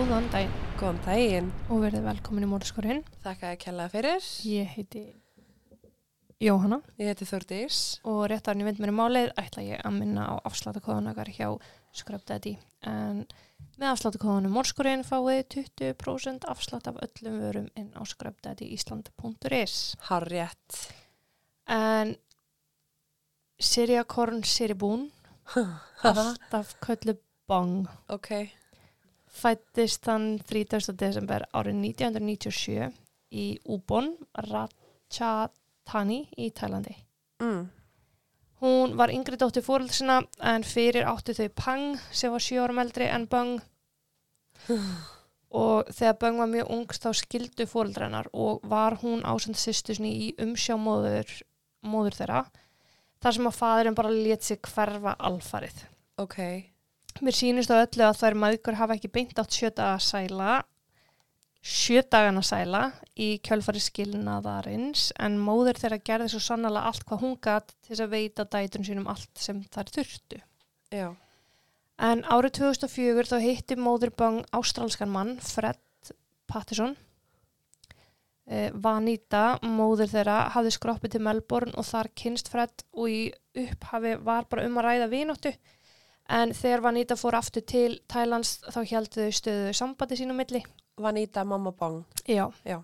Góðan daginn Góðan daginn. og verðið velkomin í mórskorinn. Þakka að kella fyrir. Ég heiti Jóhanna Ég heiti Þordís. og rétt árni vind mér í málið ætla ég að minna á afsláttakóðunakar hjá Scrubdaddy. En með afsláttakóðunum mórskorinn fáið 20% afslátt af öllum vörum inn á scrubdaddyisland.is. Harriett. En Siriakorn Siribún, alltaf köllu bong. Ok. Fættist þann 30. desember árið 1997 í Ubon, Ratchathani í Tælandi. Mm. Hún var yngri dóttir fóröldsina en fyrir áttu þau Pang sem var 7 árum eldri en Bang og þegar Bang var mjög ung þá skildu fóröldrennar og var hún ásend sýstusni í umsjá móður, móður þeirra þar sem að faðurinn bara let sig hverfa alfarið. Ok. Mér sýnist á öllu að þær maðgur hafa ekki beint átt sjöta að sæla, sjödagana sæla í kjölfari skilnaðarins en móður þeirra gerði svo sannlega allt hvað hún gatt til þess að veita dætun sínum allt sem þær þurftu. Já. En árið 2004 þá hitti móður Bang ástralskan mann, Fred Patterson. Eh, Vanita, móður þeirra, hafði skroppið til Melbourne og þar kynst Fred og í upphafi var bara um að ræða vinóttu. En þegar Vanita fór aftur til Thailands þá heldu þau stöðu sambandi sínum milli. Vanita Mamma Bong. Já. Já.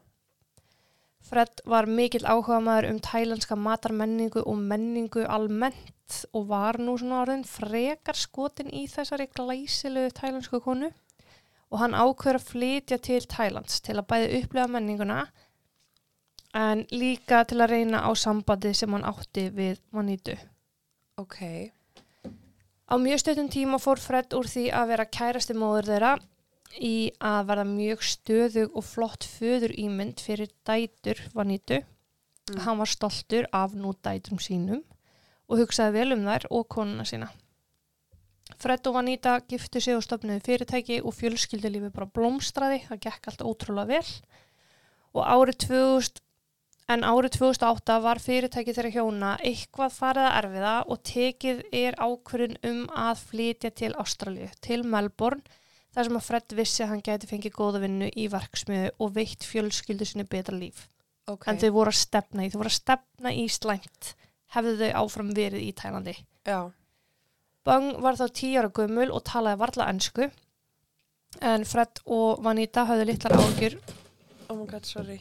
Fred var mikill áhuga maður um thailandska matarmenningu og menningu almennt og var nú svona orðin frekar skotin í þessari glæsilegu thailandsku konu og hann ákveður að flytja til Thailands til að bæði upplega menninguna en líka til að reyna á sambandi sem hann átti við Manitu. Ok. Á mjög stöðum tíma fór Fred úr því að vera kærasti móður þeirra í að verða mjög stöðug og flott föður ímynd fyrir dætur Vanitu. Mm. Hann var stoltur af nú dætrum sínum og hugsaði vel um þær og konuna sína. Fred og Vanita giftu sig og stopnuði fyrirtæki og fjölskyldulífi bara blómstraði, það gekk allt ótrúlega vel og árið 2000 En árið 2008 var fyrirtæki þeirra hjóna eitthvað farið að erfiða og tekið er ákvörðun um að flytja til Ástralju, til Melbourne, þar sem að Fred vissi að hann geti fengið góða vinnu í verksmiðu og veitt fjölskyldu sinni betra líf. Ok. En þau voru að stefna í, þau voru að stefna í slæmt, hefðu þau áfram verið í Tælandi. Já. Bang var þá tíu ára gömul og talaði varla ennsku, en Fred og Vanita höfðu litlar ágjur Oh my god, sorry.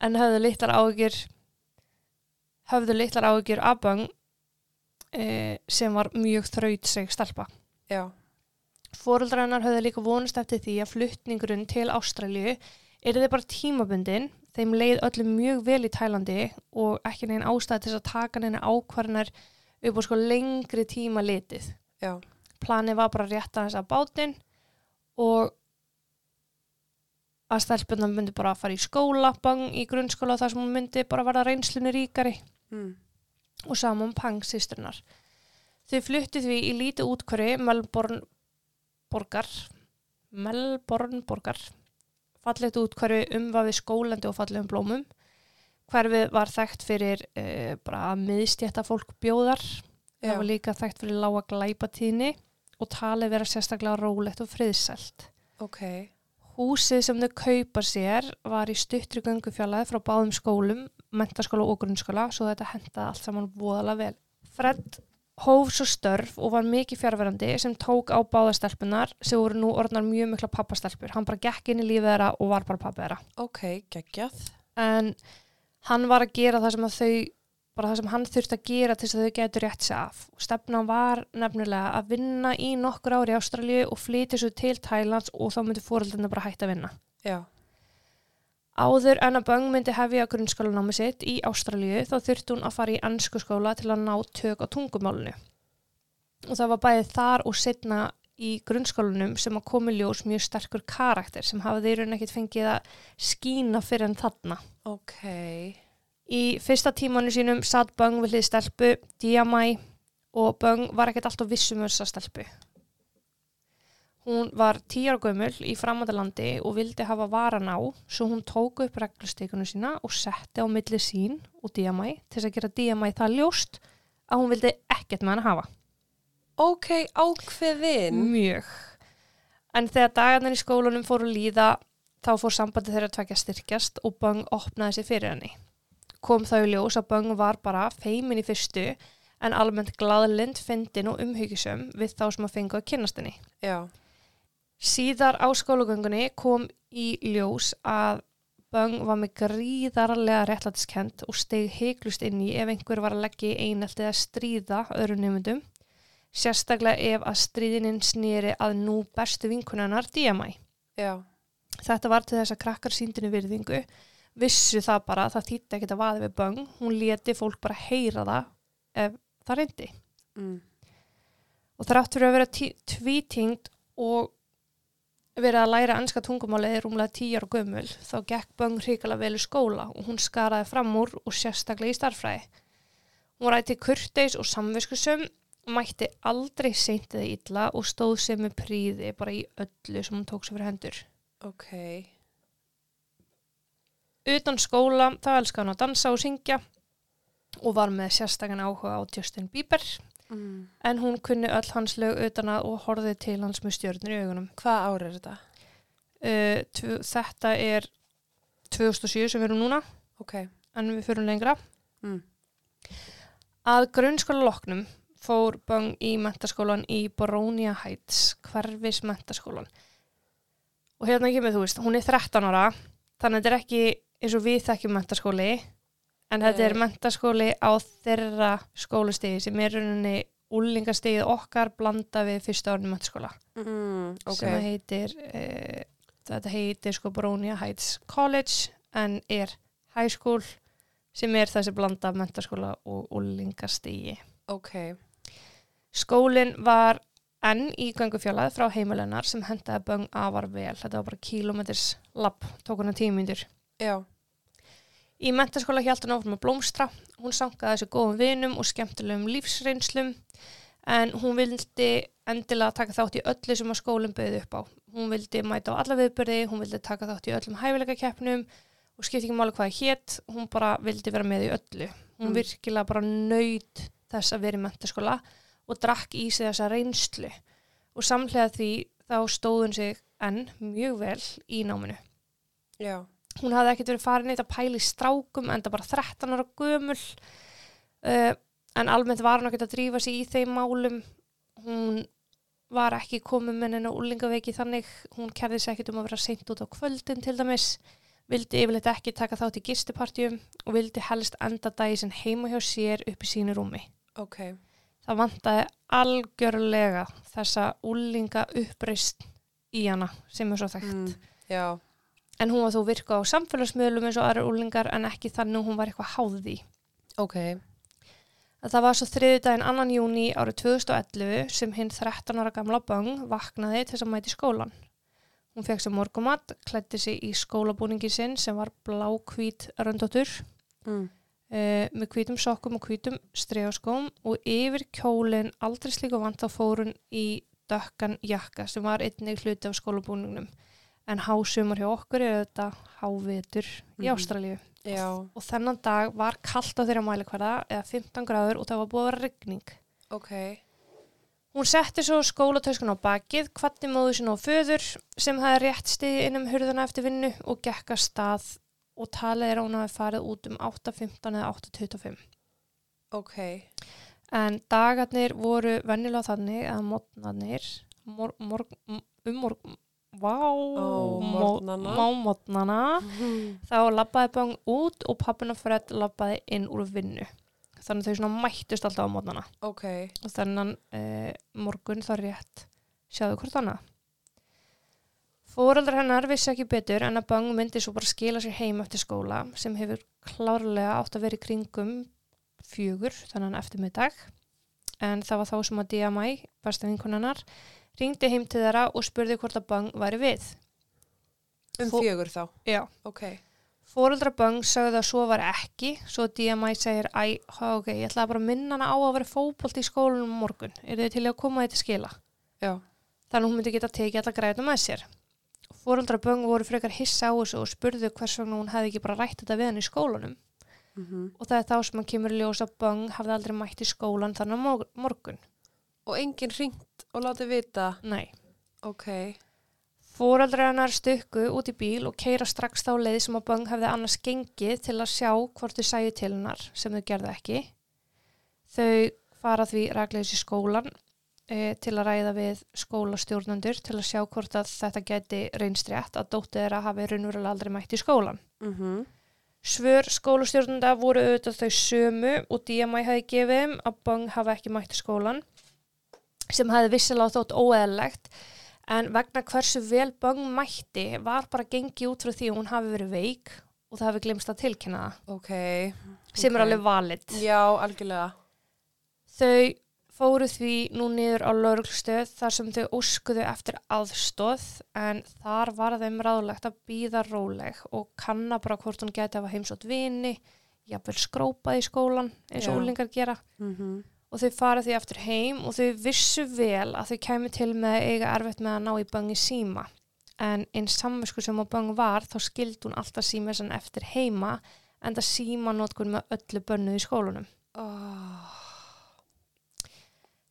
En höfðu litlar áhyggjur höfðu litlar áhyggjur af Bang e, sem var mjög þraut seg stelpa. Já. Fóruldrannar höfðu líka vonast eftir því að fluttningurinn til Ástralju er þið bara tímabundin, þeim leið öllum mjög vel í Tælandi og ekki neginn ástæði til þess að taka neina ákvarðanar upp á sko lengri tíma litið. Já. Planið var bara rétt aðeins að bátinn og að stelpunna myndi bara að fara í skóla, bang í grunnskóla þar sem hún myndi bara verða reynslunni ríkari Mm. og saman Pang sýstrunar. Þau fluttu því í lítið útkværi Melbourne borgar Melbourne borgar fallegt útkværi umvafið skólandi og fallegum blómum. Hverfið var þekkt fyrir uh, bara að miðstjætta fólk bjóðar. Já. Það var líka þekkt fyrir lága glæpatíðni og talið vera sérstaklega rólegt og friðselt. Ok. Húsið sem þau kaupa sér var í stuttri göngufjalaði frá báðum skólum, mentaskóla og grunnskóla, svo þetta hendaði allt saman voðalega vel. Fred hóf svo störf og var mikið fjárverandi sem tók á báðastelpunar sem voru nú orðnar mjög mikla pappastelpur. Hann bara gekk inn í lífið þeirra og var bara pappi þeirra. Ok, geggjað. En hann var að gera það sem að þau, bara það sem hann þurfti að gera til þess að þau getur rétt sig af. Stefnan var nefnilega að vinna í nokkur ári í Ástralju og flytja svo til Thailands og þá myndi fóröldinu bara hætta að vinna. Já. Áður en að Bang myndi hefja grunnskólanámi sitt í Ástralju þá þurfti hún að fara í ennsku skóla til að ná tök á tungumálunu. Og það var bæðið þar og setna í grunnskólanum sem að komi ljós mjög sterkur karakter sem hafa þeir ekkert fengið að skína fyrir en þarna. Ok. Í fyrsta tímanu sínum satt Bang við hlið stelpu, Diamai og Bang var ekkert alltaf vissum um þessa stelpu. Hún var tíu ára gömul í framöndalandi og vildi hafa varan á, svo hún tók upp reglustíkunum sína og setti á milli sín og DMI til þess að gera DMI það ljóst að hún vildi ekkert með hann hafa. Ok, ákveðin. Mjög. En þegar dagarnir í skólanum fóru líða þá fór sambandi þeirra tvekja styrkjast og Bung opnaði sig fyrir henni. Kom þá í ljós að Bung var bara feimin í fyrstu en almennt glaðlind, fyndin og umhyggisum við þá sem að fengu að kynast henni. Já. Síðar á skólagöngunni kom í ljós að Bung var með gríðarlega réttlætiskend og steg heiklust inn í ef einhver var að leggja í einelti að stríða öðrum nefndum, sérstaklega ef að stríðinin snýri að nú bestu vinkunarnar DMI. Já. Þetta var til þess að krakkar síndinu virðingu, vissu það bara, það þýtti ekkert að vaði við Bung, hún leti fólk bara heyra það ef það reyndi. Mm. Og þrátt fyrir að vera tvítingd og verið að læra ennska tungumálið rúmlega tíjar og gömul, þá gekk Böng hrikalega vel í skóla og hún skaraði fram úr og sérstaklega í starffræði. Hún rætti kurteis og samviskusum, mætti aldrei seint eða illa og stóð sem með príði bara í öllu sem hún tók sér fyrir hendur. Ok. Utan skóla þá elskaði hann að dansa og syngja og var með sérstakann áhuga á Justin Bieber Mm. en hún kunni öll hans lög utan að og horfið til hans með stjörnur í augunum. Hvað ár er þetta? Uh, þetta er 2007 sem við erum núna Ok. en við fyrum lengra. Mm. Að grunnskóla loknum fór Bung í mentaskólan í Borónia Heights, hverfis mentaskólan. Og hérna kemur þú veist, hún er 13 ára, þannig að þetta er ekki eins og við þekkjum mentaskóli, en þetta er Nei. mentaskóli á þeirra skólastigi sem er rauninni úlingastigið okkar blanda við fyrsta árni mentaskóla. Mm. Ok. sem að heitir uh, þetta heitir sko Borónia Heights College en er high school sem er þessi blanda mentaskóla og úlingastígi. Ok. Skólinn var enn í göngufjálað frá heimilennar sem hendaði böng afar vel. Þetta var bara kílómetris lapp, tók hana tíu mínútur. Já. Í mentaskóla hjælt hún áfram að blómstra. Hún sankaði þessu góðum vinum og skemmtilegum lífsreynslum en hún vildi endilega taka þátt í öllu sem að skólinn bauði upp á. Hún vildi mæta á alla viðbyrði, hún vildi taka þátt í öllum hæfileikakeppnum og skipti ekki máli hvað það hétt, hún bara vildi vera með í öllu. Hún Mm. virkilega bara nöyt þess að vera í mentaskóla og drakk í sig þessa reynslu og samlega því þá stóðun sig enn mjög vel í náminu. Já. Hún hafði ekkert verið farin eitt að pæla í strákum en það bara 13 ára gömul uh, en almennt var hún ekkert að drífa sig í þeim málum hún var ekki komið með henni úlingaveiki þannig hún kerði sig ekkert um að vera seint út á kvöldin til dæmis vildi yfirleitt ekki taka þátt í gistipartjum og vildi helst enda dagi sem heima hjá sér upp í sínu rúmi Ok. það vantaði algjörlega þessa úlinga uppreist í hana sem er svo þekkt Mm. Já. En hún var þó virka á samfélagsmiðlum eins og aðrar úlingar en ekki þannig hún var eitthvað háð því. Ok. Að það var svo þriðudaginn annan júni árið 2011 sem hinn 13 ára gamla böng vaknaði til þess að mæti skólan. Hún fekk sér morgumat, klætti sig í skólabúningi sinn sem var blá-hvít röndóttur Mm. uh, með hvítum sokkum og hvítum stregaskóm og yfir kjólinn aldrei slíka vant þá fór hún í dökkan jakka sem var einnig hluti af skólabúningnum. En hásumar hjá okkur er þetta hávetur í Mhm. Ástralíu. Og þennan dag var kallt á þeirra mælikvarða eða 15 gráður og það var búið að vera rigning. Ok. Hún setti svo skólatöskun á bakið, kvatti móðu sinna á föður sem hefði rétt stiði inn um hurðana eftir vinnu og gekk að stað og talið er að hún hafi farið út um 8.15 eða 8.25. Ok. En dagarnir voru venjulega þannig að mótnarnir, mor, mor, um morg, vá, Ó, mó- morgnana. má mótnana, Mm. þá labbaði bang út og pappina Fred labbaði inn úr vinnu. Þannig þau svona mættust alltaf á mótnana. Ok. Og þennan eh, morgun þá rétt sjáðu hvort annað. Fóreldrar hennar vissi ekki betur en að Bang myndi svo bara skila sér heim eftir skóla sem hefur klárlega átt að vera í kringum fjögur þannig eftirmiddag. En það var þá sem að DMI, besta vinkonannar, ringdi heim til þeirra og spurði hvort að Bang væri við. Um Fó- fjögur þá. Já. Ok. Fóreldra Bang sagði að svo var ekki, svo DMI segir, æ, ok, ég ætlaði bara að minna hana á að vera fótbolt í skólanum á morgun. Er þið til að koma þetta skila? Já. Þannig að hún myndi geta tekið alla græðina með sér. Fóreldra Bang voru frekar hissa á þessu og spurðu hvers vegna hún hefði ekki bara rætt þetta við hann í skólanum. Mm Og það er þá sem hann kemur í ljós að Bang hafði aldrei mætt í skólan þannig morgun. Og enginn ringt og látið vita. Nei. Ok. Fóreldrar hennar stukku út í bíl og keira strax þá leið sem að Böng hefði annars gengið til að sjá hvort þau sæju til hennar sem þau gerðu ekki. Þau fara því rækleis í skólan e, til að ræða við skólastjórnandur til að sjá hvort að þetta geti reynst rétt að dóttir þeirra hafi raunverulega aldrei mætt í skólan. Mhm. Svör skólastjórnanda voru auðvitað þau sömu og DMI hefði gefið þeim að Böng hafi ekki mætt í skólan sem hefði vissilega þótt óeðlegt en vegna hversu vel Böng mætti var bara gengið út frá því að hún hafi verið veik og það hafi glemst að tilkynna það Ok. sem Ok. er alveg valid. Já, algjörlega. Þau fóru því nú niður á lauruglustöð þar sem þau óskuðu eftir aðstóð en þar var þeim ráðlegt að býða róleg og kanna bara hvort hún geti hafa heimsótt vini, jafnvel skrópað í skólan eins og úlingar gera Mhm. Og þau fara því eftir heim og þau vissu vel að þau kæmi til með eiga erfitt með að ná í bangi síma en eins samvisku sem á bang var þá skildi hún alltaf síma þessan eftir heima en það síma notkun með öllu bönnuð í skólunum. Oh.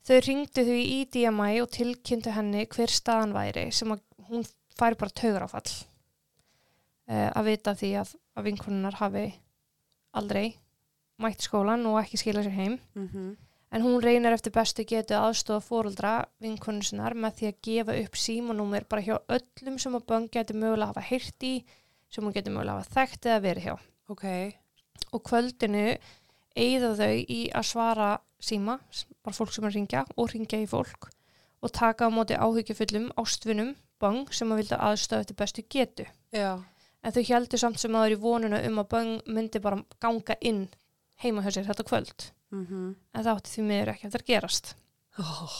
Þau ringdu því í DMI og tilkynntu henni hver staðan væri sem að hún færi bara taugur áfall uh, að vita því að, að vinkonunnar hafi aldrei mætt skólan og ekki skila sér heim Mhm. En hún reynir eftir bestu getu aðstofa fóruldra vinkonun sinnar með því að gefa upp símanúmer bara hjá öllum sem að bönn getur mögulega hafa heyrt í sem hún getur mögulega hafa þekkt eða verið hjá Ok. og kvöldinu eigða þau í að svara síma, bara fólk sem er að ringja og ringja í fólk og taka á móti áhyggjufullum ástvinum bang sem að vilja aðstöða til bestu getu. Já. En þau heldur samt sem aður í vonuna um að bang myndi bara ganga inn heima hjá sér þetta kvöld. Mhm. En það átti því miður ekki eftir að gerast. Oh.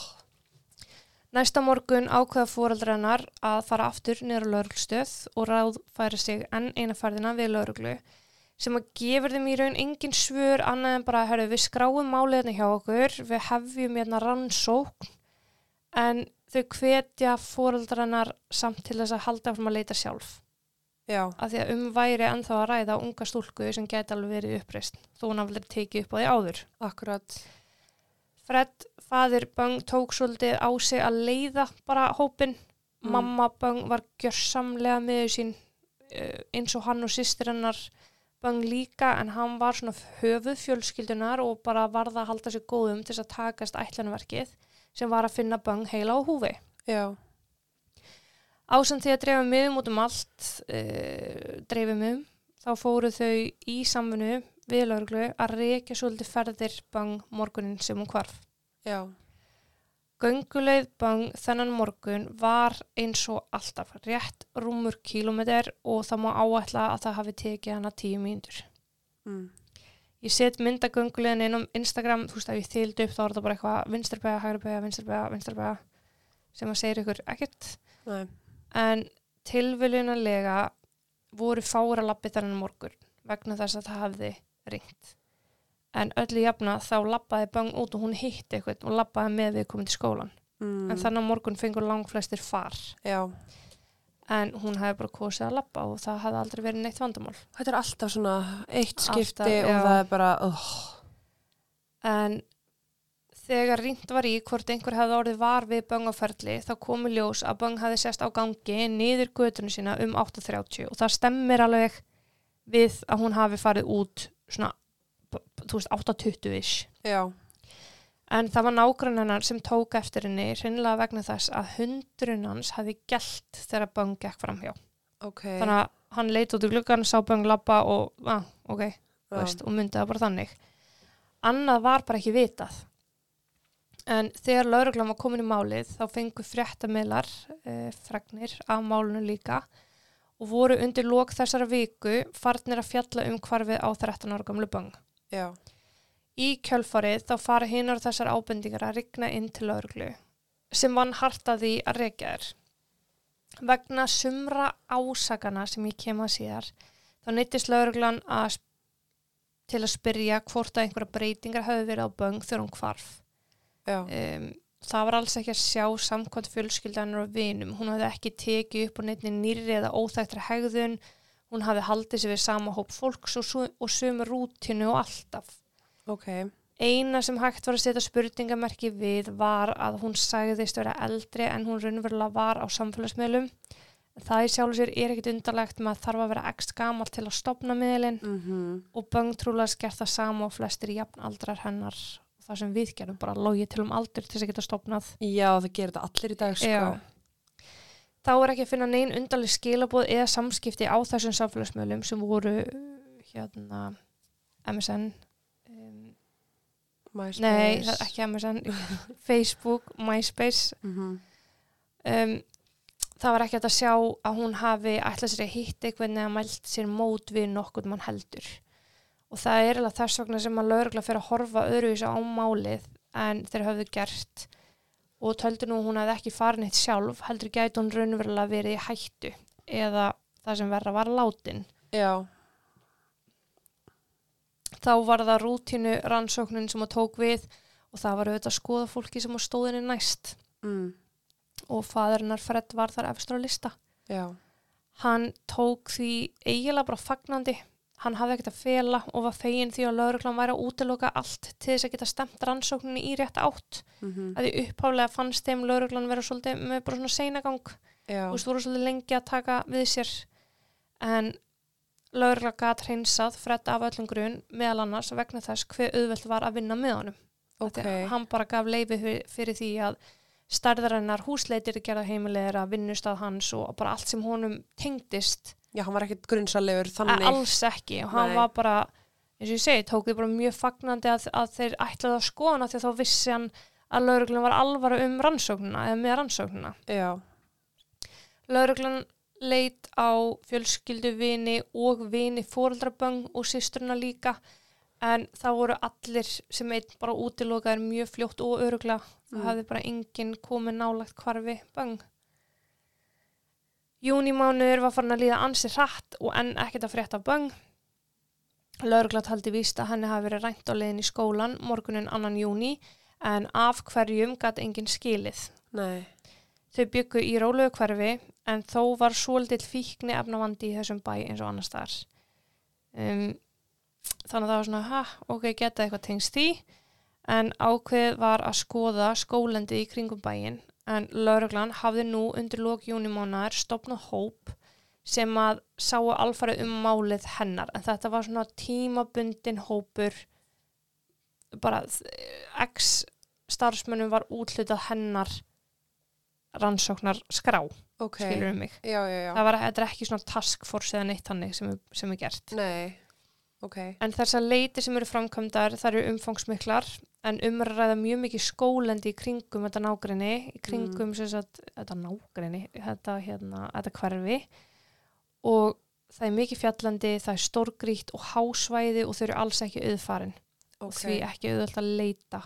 Næsta morgun ákveða fóreldrennar að fara aftur niður á lauruglstöð og ráð færa sig enn eina færðina við lauruglu sem að gefur þeim í raun engin svör annað en bara, herru, við skráum máliðna hjá okkur, við hefjum hérna rannsókn en þau hvetja fóreldrennar samt til þess að halda fram að leita sjálf Já. af því að um væri ennþá að ræða unga stúlku sem geti alveg verið uppreist þó hún hafði tekið upp á því áður. Akkurat. Fred, fadir Böng, tók svolítið á sig að leiða bara hópin. Mm. Mamma Böng var gjörsamlega með sín uh, eins og hann og systir hennar Böng líka en hann var svona höfuð fjölskyldunar og bara varða að halda sér góðum til að takast ætlanverkið sem var að finna Böng heila á húfi. Já. Ásand því að dreifa miðum út um allt, uh, dreifa miðum, þá fóru þau í samfunnu við lauruglu að reykja svolítið ferðir Böng morgunin sem hún hvarf. Já. Gönguleið bang þennan morgun var eins og alltaf rétt rúmur kílómetr og það má áætla að það hafi tekið hana tíu mínútur. Mm. Ég set mynda gönguleiðin inn á Instagram, þú veist að ég þyldi upp þá er það bara eitthvað vinstarbega, hægrabega, vinstarbega, vinstarbega sem að segja ykkur ekkert. Nei. En tilviljunalega voru fára lappi þennan morgun vegna þess að það hafði ringt. En öllu jafna þá lappaði bang út og hún hitti eitthvað og lappaði með við komið til skólan. Mm. En þannig morgun fengur langflestir far. Já. En hún hefði bara kosið að lappa og það hefði aldrei verið neitt vandamál. Þetta er alltaf svona eitt Alltaf, skipti og já. það er bara, oh. En þegar ringt var í hvort einhver hefði orðið var við böngaferli þá komu ljós að böng hefði sest á gangi niður götunum sína um 8.30 og það stemmir alveg við að hún hafi farið út svona, þú veist, 8.20-ish. Já. En það var nágrann hennar sem tók eftir henni hreinlega vegna þess að hundrun hans hafi gælt þegar böng gekk framhjá. Ok. Þannig að hann leit út í gluggan, sá böng lappa og, ah, ok, Já. veist, og myndi það bara þannig. Annað var bara ekki vitað. En þegar lauruglan var komin í málið þá fengu fréttamiðlar eh, fregnir af málunu líka og voru undir lok þessara viku farnir að fjalla um hvarfið á 13 ára gamlu böng. Já. Í kjölfarið þá fara hinar þessar ábendingar að rigna inn til lauruglu sem vann hartaði að rekja þér. Vegna sumra ásakana sem ég kem að síðar þá neyttist lauruglan að, til að spyrja hvort að einhverja breytingar hafi verið á böng þegar hún hvarf. Um, það var alls ekki að sjá samkvæmt fjölskyldanar og vinum. Hún hafði ekki tekið upp á neittni nýrri eða óþægtra hegðun. Hún hafði haldið sér við sama hóp fólks og, og sömu rútinu og alltaf. Ok. Eina sem hægt var að setja spurningamerki við var að hún sagðist vera eldri en hún raunverulega var á samfélagsmiðlum Það í sjálfu sér er ekkit undarlegt að þarf að vera ekst gamalt til að stopna miðlinn Mm og Böng trúlega skert það sama og flestir jafnaldrar hennar og það sem við gerum bara logið til um aldur til þess að geta stopnað. Já, það gerir þetta allir í dag, sko. Já. Þá er ekki að finna neinn undarleg skilabóð eða samskipti á þessum samfélagsmiðlum sem voru hérna MSN um, MySpace. Nei, það er ekki MSN Facebook, MySpace Mm um, það var ekki að sjá að hún hafi ætlað sér að hitta einhvern eða mælt sér mót við nokkurn mann heldur og það er alveg þess vegna sem að lögregla fyrir að horfa öðruvísa á málið en þeir höfðu gert. Og töldu nú að hún hefði ekki farin eitt sjálf heldur gæti hún raunverulega verið í hættu eða það sem verða var látin. Já, þá var það rútínu rannsóknin sem að tók við og það var auðvitað að skoða fólki sem á stóðinni næst. Mm. og faðurinnar Fred var þar efstur á lista. Já, hann tók því eiginlega bara fagnandi hann hafði ekkert að fela og var fegin því að lauruglan væri að útiloka allt til þess að geta stemt rannsókninni í rétt átt. Mm að því upphálega fannst þeim lauruglan vera svolítið með bara svona seinagang. Og þú voru svolítið lengi að taka við sér. En laurugla gat hreinsað Fred af öllum grun meðal annars vegna þess hver auðvelt var að vinna með honum. Af ok, því að hann bara gaf leifi fyr- fyrir því að stærðarinnar húsleitir gerða heimilegir að vinnustað hans og bara allt sem honum tengdist já, hann var ekkert grunnsalegur þannig. alls ekki og hann Nei. var bara eins og ég segi, tók þið bara mjög fagnandi að, að þeir ætlaði að skoðana því að þá vissi hann að lauruglan var alvara um rannsóknuna eða með rannsóknuna Já, lauruglan leit á fjölskyldu vini og vini fóreldraböng og systurna líka en það voru allir sem einn bara útilokaðir mjög fljótt og öruglega það Mm. hafði bara enginn komið nálagt hvarfi böng Júnimánuður var farin að líða ansi hratt og enn ekkert að frétta böng. Laurugla taldi víst að henni hafi verið rænt á leiðin í skólan morgunin annan júni en af hverjum gæti enginn skilið? Nei, Þau byggu í rólegu hverfi en þó var svolítill fíkni efnavandi í þessum bæ eins og annars þar. Um, þannig að það var svona, ha, ok, geta eitthvað tengst því. En ákveð var að skoða skólendi í kringum bæin en lauruglan hafði nú undir lók júnimánaðar stopnað hóp sem að sáu alfarið um málið hennar en þetta var svona tímabundin hópur bara eh, x starfsmönnum var útlutað hennar rannsóknar skrá, ok. skilur um mig. Já, já, já. Það var, ekki svona task force eða neitt hannig sem, sem er gert. Nei, ok. En þessar leiti sem eru framkvæmdar, það eru umfangsmiklar, en umræða mjög mikið skólendi í kringum þetta nágrinni, í kringum sem sagt, þetta nágrinni, þetta, hérna, þetta hverfi og það er mikið fjallandi, það er stórgríkt og hásvæði og þau eru alls ekki auðfarin og Ok. því ekki auðvöld að leita.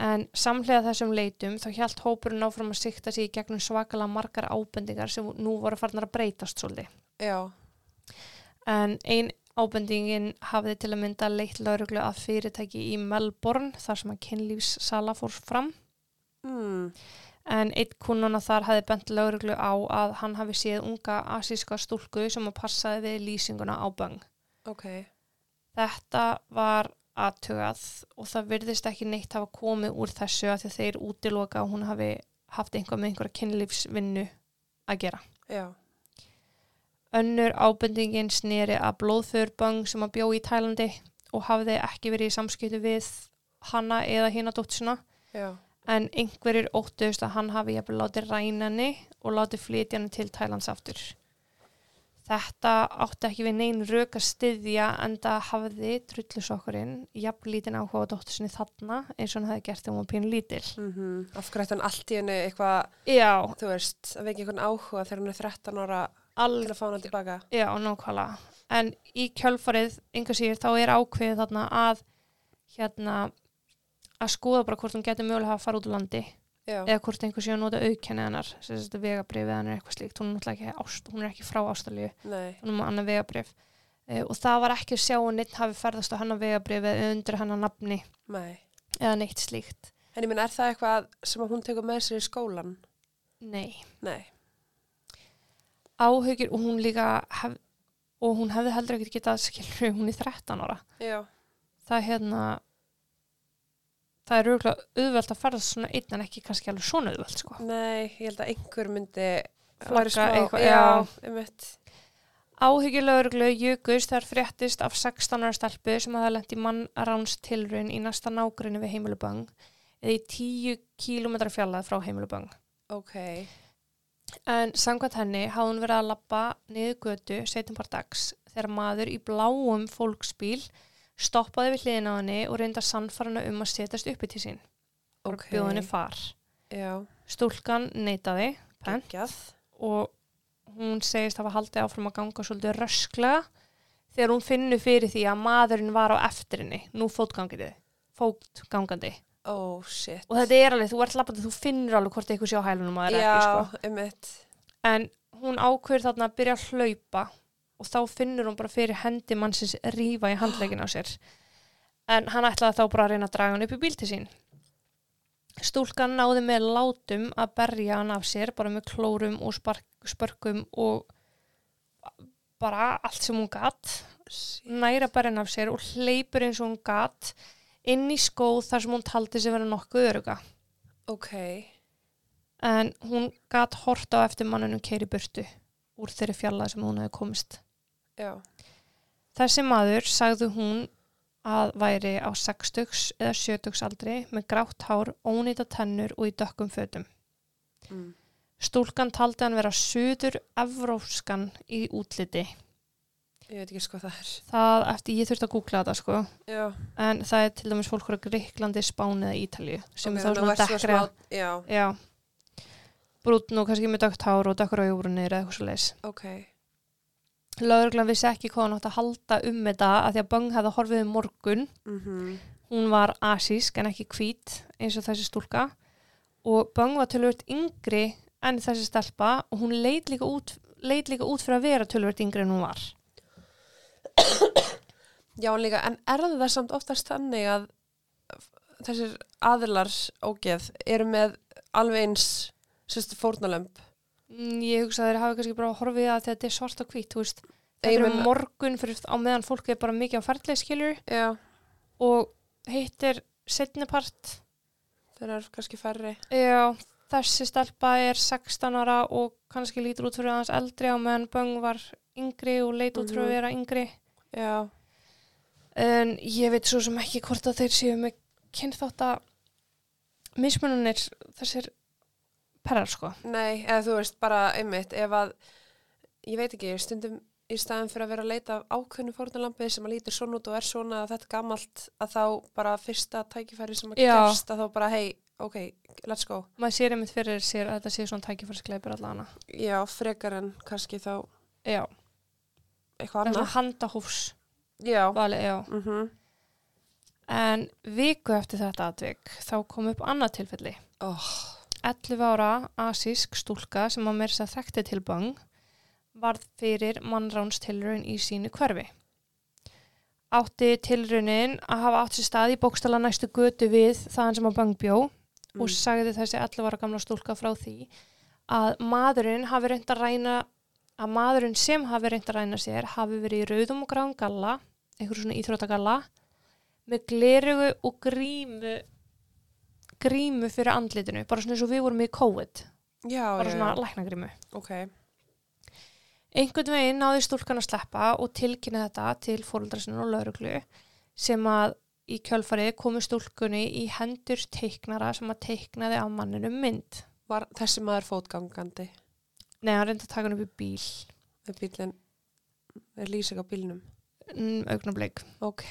En samhlega þessum leitum þá hjælt hópurinn áfram að sikta sig í gegnum svakalega margar ábendingar sem nú voru farnar að breytast svolítið. Já, En ein ábendingin hafði til að mynda leitt lauruglu að fyrirtæki í Melbourne þar sem að kynlífssala fór fram. mm. En einn kunnuna þar hafði bent lauruglu á að hann hafi séð unga asíska stúlku sem að passaði við lýsinguna á böng. ok. Þetta var aðtugað og það virðist ekki neitt hafa komið úr þessu að þeir útiloka að hún hafi haft einhvað með einhverja kynlífsvinnu að gera. Já, Önnur ábendingin sneri að blóðförböng sem að bjó í Tælandi og hafði ekki verið í samskiptu við hanna eða hina dóttisuna já, en einhverjir óttuðust að hann hafi jafnvel látið ræna henni og látið flytja henni til Tælands aftur. Þetta átti ekki við neyn rauk að styðja en það hafði trullusokkurinn jafn lítinn áhuga dóttisinni þarna eins og hann hefði gert þegar hún var pínu lítil. mm af hverju ætti hann allt í hennu eitthvað, þú veist, að vekja einhvern áhuga þegar hann er 13 ára alveg til að fá hann tilbaka. Já, nákvæmlega. En í kjölfarið, einhver síður, þá er ákveðið þarna að hérna að skoða bara hvort hún getur mögulega að fara út úr landi Já, eða hvort einhver síður nota aukenni hennar sem þetta vegabrif eða hann er eitthvað slíkt hún er náttúrulega ekki, ást, hún er ekki frá Ástralíu nei, hún er með annar vegabrif e, og það var ekki að sjá að neitt hafi ferðast á hennar vegabrif eða undir hennar nafni nei. eða neitt slíkt En ég minn, er það eitthvað sem að hún tekur með sér í skólan? Nei. Nei. Áhugir og hún líka hef, og hún hefði heldur ekkert getað skilur hún er 13 ára Já, það er hérna það er auðvitað auðvelt að ferðast svona einn en ekki kannski alveg svona auðvelt sko. nei, ég held að einhver myndi flagga eitthvað. Já, einmitt. Áhyggjulögurglu jukust þar fréttist af 16 ára stelpu sem hafði lent í mannráns tilraun í næsta nágrinni við heimilubang eða í 10 km fjallað frá heimilubang. Ok. En samkvæmt henni hafði hún verið að lappa niður götu setjum par dags þegar maður í bláum fólksbíl stoppaði við hliðina á henni og reynda sannfarana um að setjast uppi til sín og Ok. bjóð henni far. Já. Stúlkan neitaði pent og hún segist hafa haldið áfram að ganga svolítið rösklega þegar hún finnur fyrir því að maðurinn var á eftir henni, nú fótgangandi, fótgangandi. Oh, shit. Og þetta er alveg, þú ert lappandi, þú finnur alveg hvort eitthvað sé á hælunum að það er Já, ekki, sko. En hún ákveður þarna að byrja að hlaupa og þá finnur hún bara fyrir hendi mannsins rífa í handlegin á sér. En hann ætlaði þá bara að reyna að draga hann upp í bíl til sín. Stúlkan náði með látum að berja hann af sér, bara með klórum og spark, spörkum og bara allt sem hún gatt. Næra berja hann af sér og hleypur eins og hún gatt inn í skóð þar sem hún taldi sig vera nokkuð öruga. Ok. En hún gatt hort á eftir mannunum keiri burtu úr þeirri fjallað sem hún hefði komist. Já. Þessi maður sagði hún að væri á 60 eða 70 aldri með grátt hár, ónýta tennur og í dökkum fötum. Mm. Stúlkan taldi hann vera suður evrópskan í útliti. Ég veit ekki sko það er. Það eftir, ég þurfti að googla þetta sko, Já. en það er til dæmis fólk frá Greiklandi, Spáni eða Ítalíu sem Ok, er þá svona dekkri. Já, Já, brútn og kannski með dökkt hár og dökkur á júbrunir eða eitthvað svo leis. ok. Lauruglan vissi ekki hvað hann átt að halda um þetta að því að Böng hefði horfið um morgun. Mm Hún var asísk en ekki hvít eins og þessi stúlka og Böng var tölvöld yngri en þessi stelpa og hún leit líka út, leit líka út fyrir að vera tölvöld yngri en hún var. Já, líka, en er það samt oftast þannig að þessir aðilar ógeð eru með alveg eins sérstu fórnalömb? Mm, Ég hugsa að þeir hafi kannski bara horfið að þetta er svart og hvít, þú veist. Ég Þetta er meina- morgun fyrir á meðan fólk er bara mikið á ferðlega skiljur Já, og hitt er setnipart þeir eru kannski færri. Já, þessi stelpa er 16 ára og kannski lítur út fyrir aðeins eldri á meðan Böng var yngri og leit út fyrir að Mhm. vera yngri. Já, En ég veit svo sem ekki hvort að þeir séu með kynþátt að mismununir þessir perrar sko. nei, eða þú veist bara einmitt, ef að, ég veit ekki, stundum í staðin fyrir að vera að leita af ákveðnu fórnalambi sem að lítur svona út og er svona að þetta gamalt að þá bara fyrsta tækifæri sem að Já. gerst að þá bara, hei, ok, let's go. Maður sér einmitt fyrir sér að þetta séu svona tækifærsgleipur allana. Já, frekar en kannski þá Já, eitthvað annað. Já. vali, já. Mm En viku eftir þetta atvik þá kom upp annað tilfelli. oh. 11 ára asísk stúlka sem að mér sér þekkti til bang varð fyrir mannránstilraun í sínu hverfi. Átti tilraunin að hafa átt sér stað í bókstala næstu götu við þaðan sem að bang bjó Mm. og sagði þessi 11 ára gamla stúlka frá því að maðurinn hafi reynd að ræna að maðurinn sem hafi reynd að ræna sér hafi verið í rauðum og gráðum galla einhverjum svona íþróttagalla með glerugu og grímu grímu fyrir andlitinu bara svona eins og við vorum í COVID. Já, bara svona læknagrímu. Ok. einhvern veginn náði stúlkan að sleppa og tilkynna þetta til fóröldra sinna og lauruglu sem að í kjölfarið komu stúlkunni í hendur teiknara sem að teiknaði á manninu mynd. Var þessi maður fótgangandi Nei, hann reyndi að taka hann upp í bíl með bílinn, er lýsing á bílnum? mm, augnablik. Ok.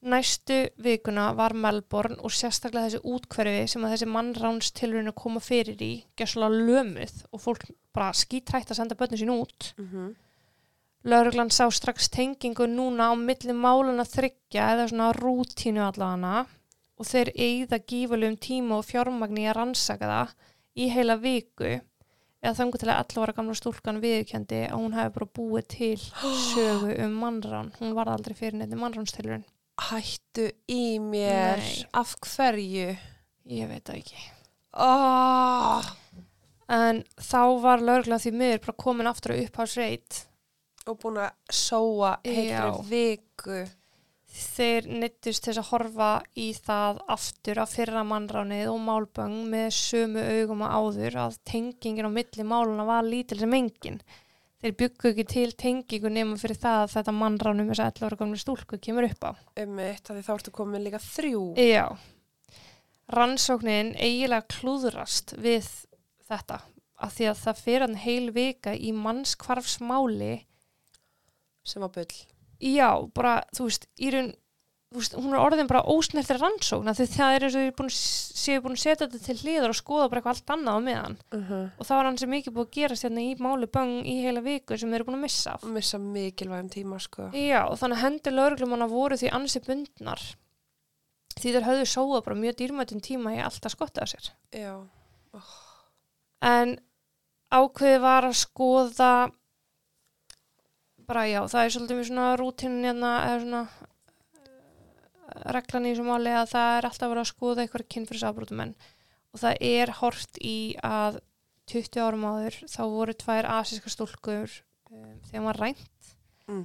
Næstu vikuna var Melbourne og sérstaklega þessi útkverfi sem að þessi mannránstilurinu koma fyrir í gjössalega lömuð og fólk bara skítrætt að senda börnum sín út. Mm Lauruglan sá strax tengingu núna á milli máluna þryggja eða svona rútínu allavega og þeir eigða gífulegum tíma og fjármagni að rannsaka það í heila viku eða þangu til að 11 ára gamla stúlkan viðkendi að hún hefði bara búið til sögu um mannrán. Hún var aldrei fyrir nefni mannránstilurinn. Hættu í mér. Nei. Af hverju? Ég veit það ekki. Oh. En þá var lauruglan því miður bara komin aftur á upphásreit Og búin að sóa Já. heilri viku. Þeir nittust þess að horfa í það aftur að fyrra mannránið og málböng með sömu augum að áður að tengingin á milli máluna var lítil sem engin. Þeir byggu ekki til tengingu nema fyrir það að þetta mannránum þess að 11 ára gamlu stúlku kemur upp á. um eitt að því þá ertu komin líka þrjú Já, rannsóknin eiginlega klúðrast við þetta að því að það fyrir hann heil vika í mannskvarfsmáli sem var bull já, bara, þú veist, í raun veist, hún er orðin bara ósnertir rannsókn af því það er eins og ég að- séu búin að setja þetta til hliðar og skoða bara eitthvað allt annað á meðan. Uh -huh. og það var hann sem mikið búið að gera sérna í máli böng í heila viku sem þeir eru búin að missa missa mikilvægum tíma sko. Já, og þannig að hendur lauruglumanna voru því ansi bundnar. Því þeir höfðu sóða bara mjög dýrmættum tíma í allt að skotta að sér. Já, en ákveði var að skoða bara já, það er svolítið mjög svona rútinin hérna, eða svona eh, reglan í þessu máli að það er alltaf verið að skoða eitthvað kynfyrirsafbrotumenn og það er hort í að 20 árum áður þá voru tvær asíska stúlkur um, þegar maður rænt mm.